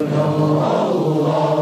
Amen.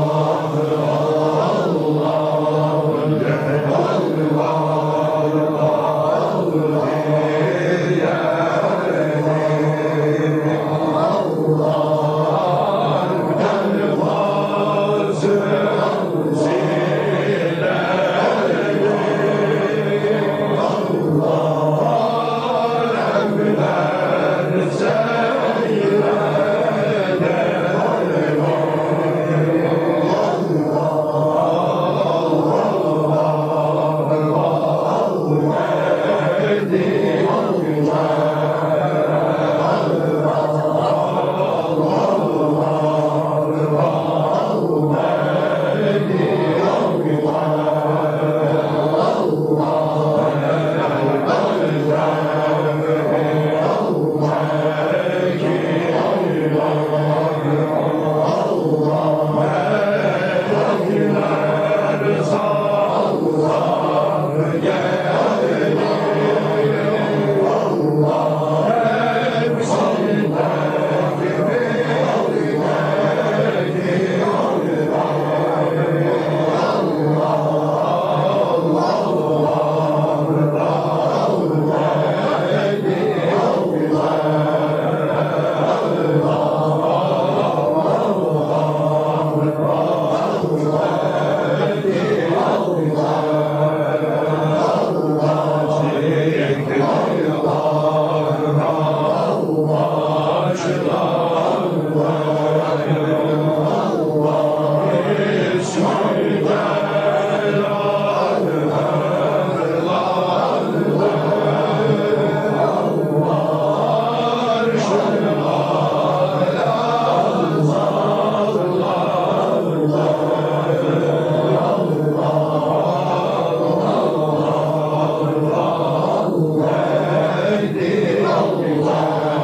Jehovah.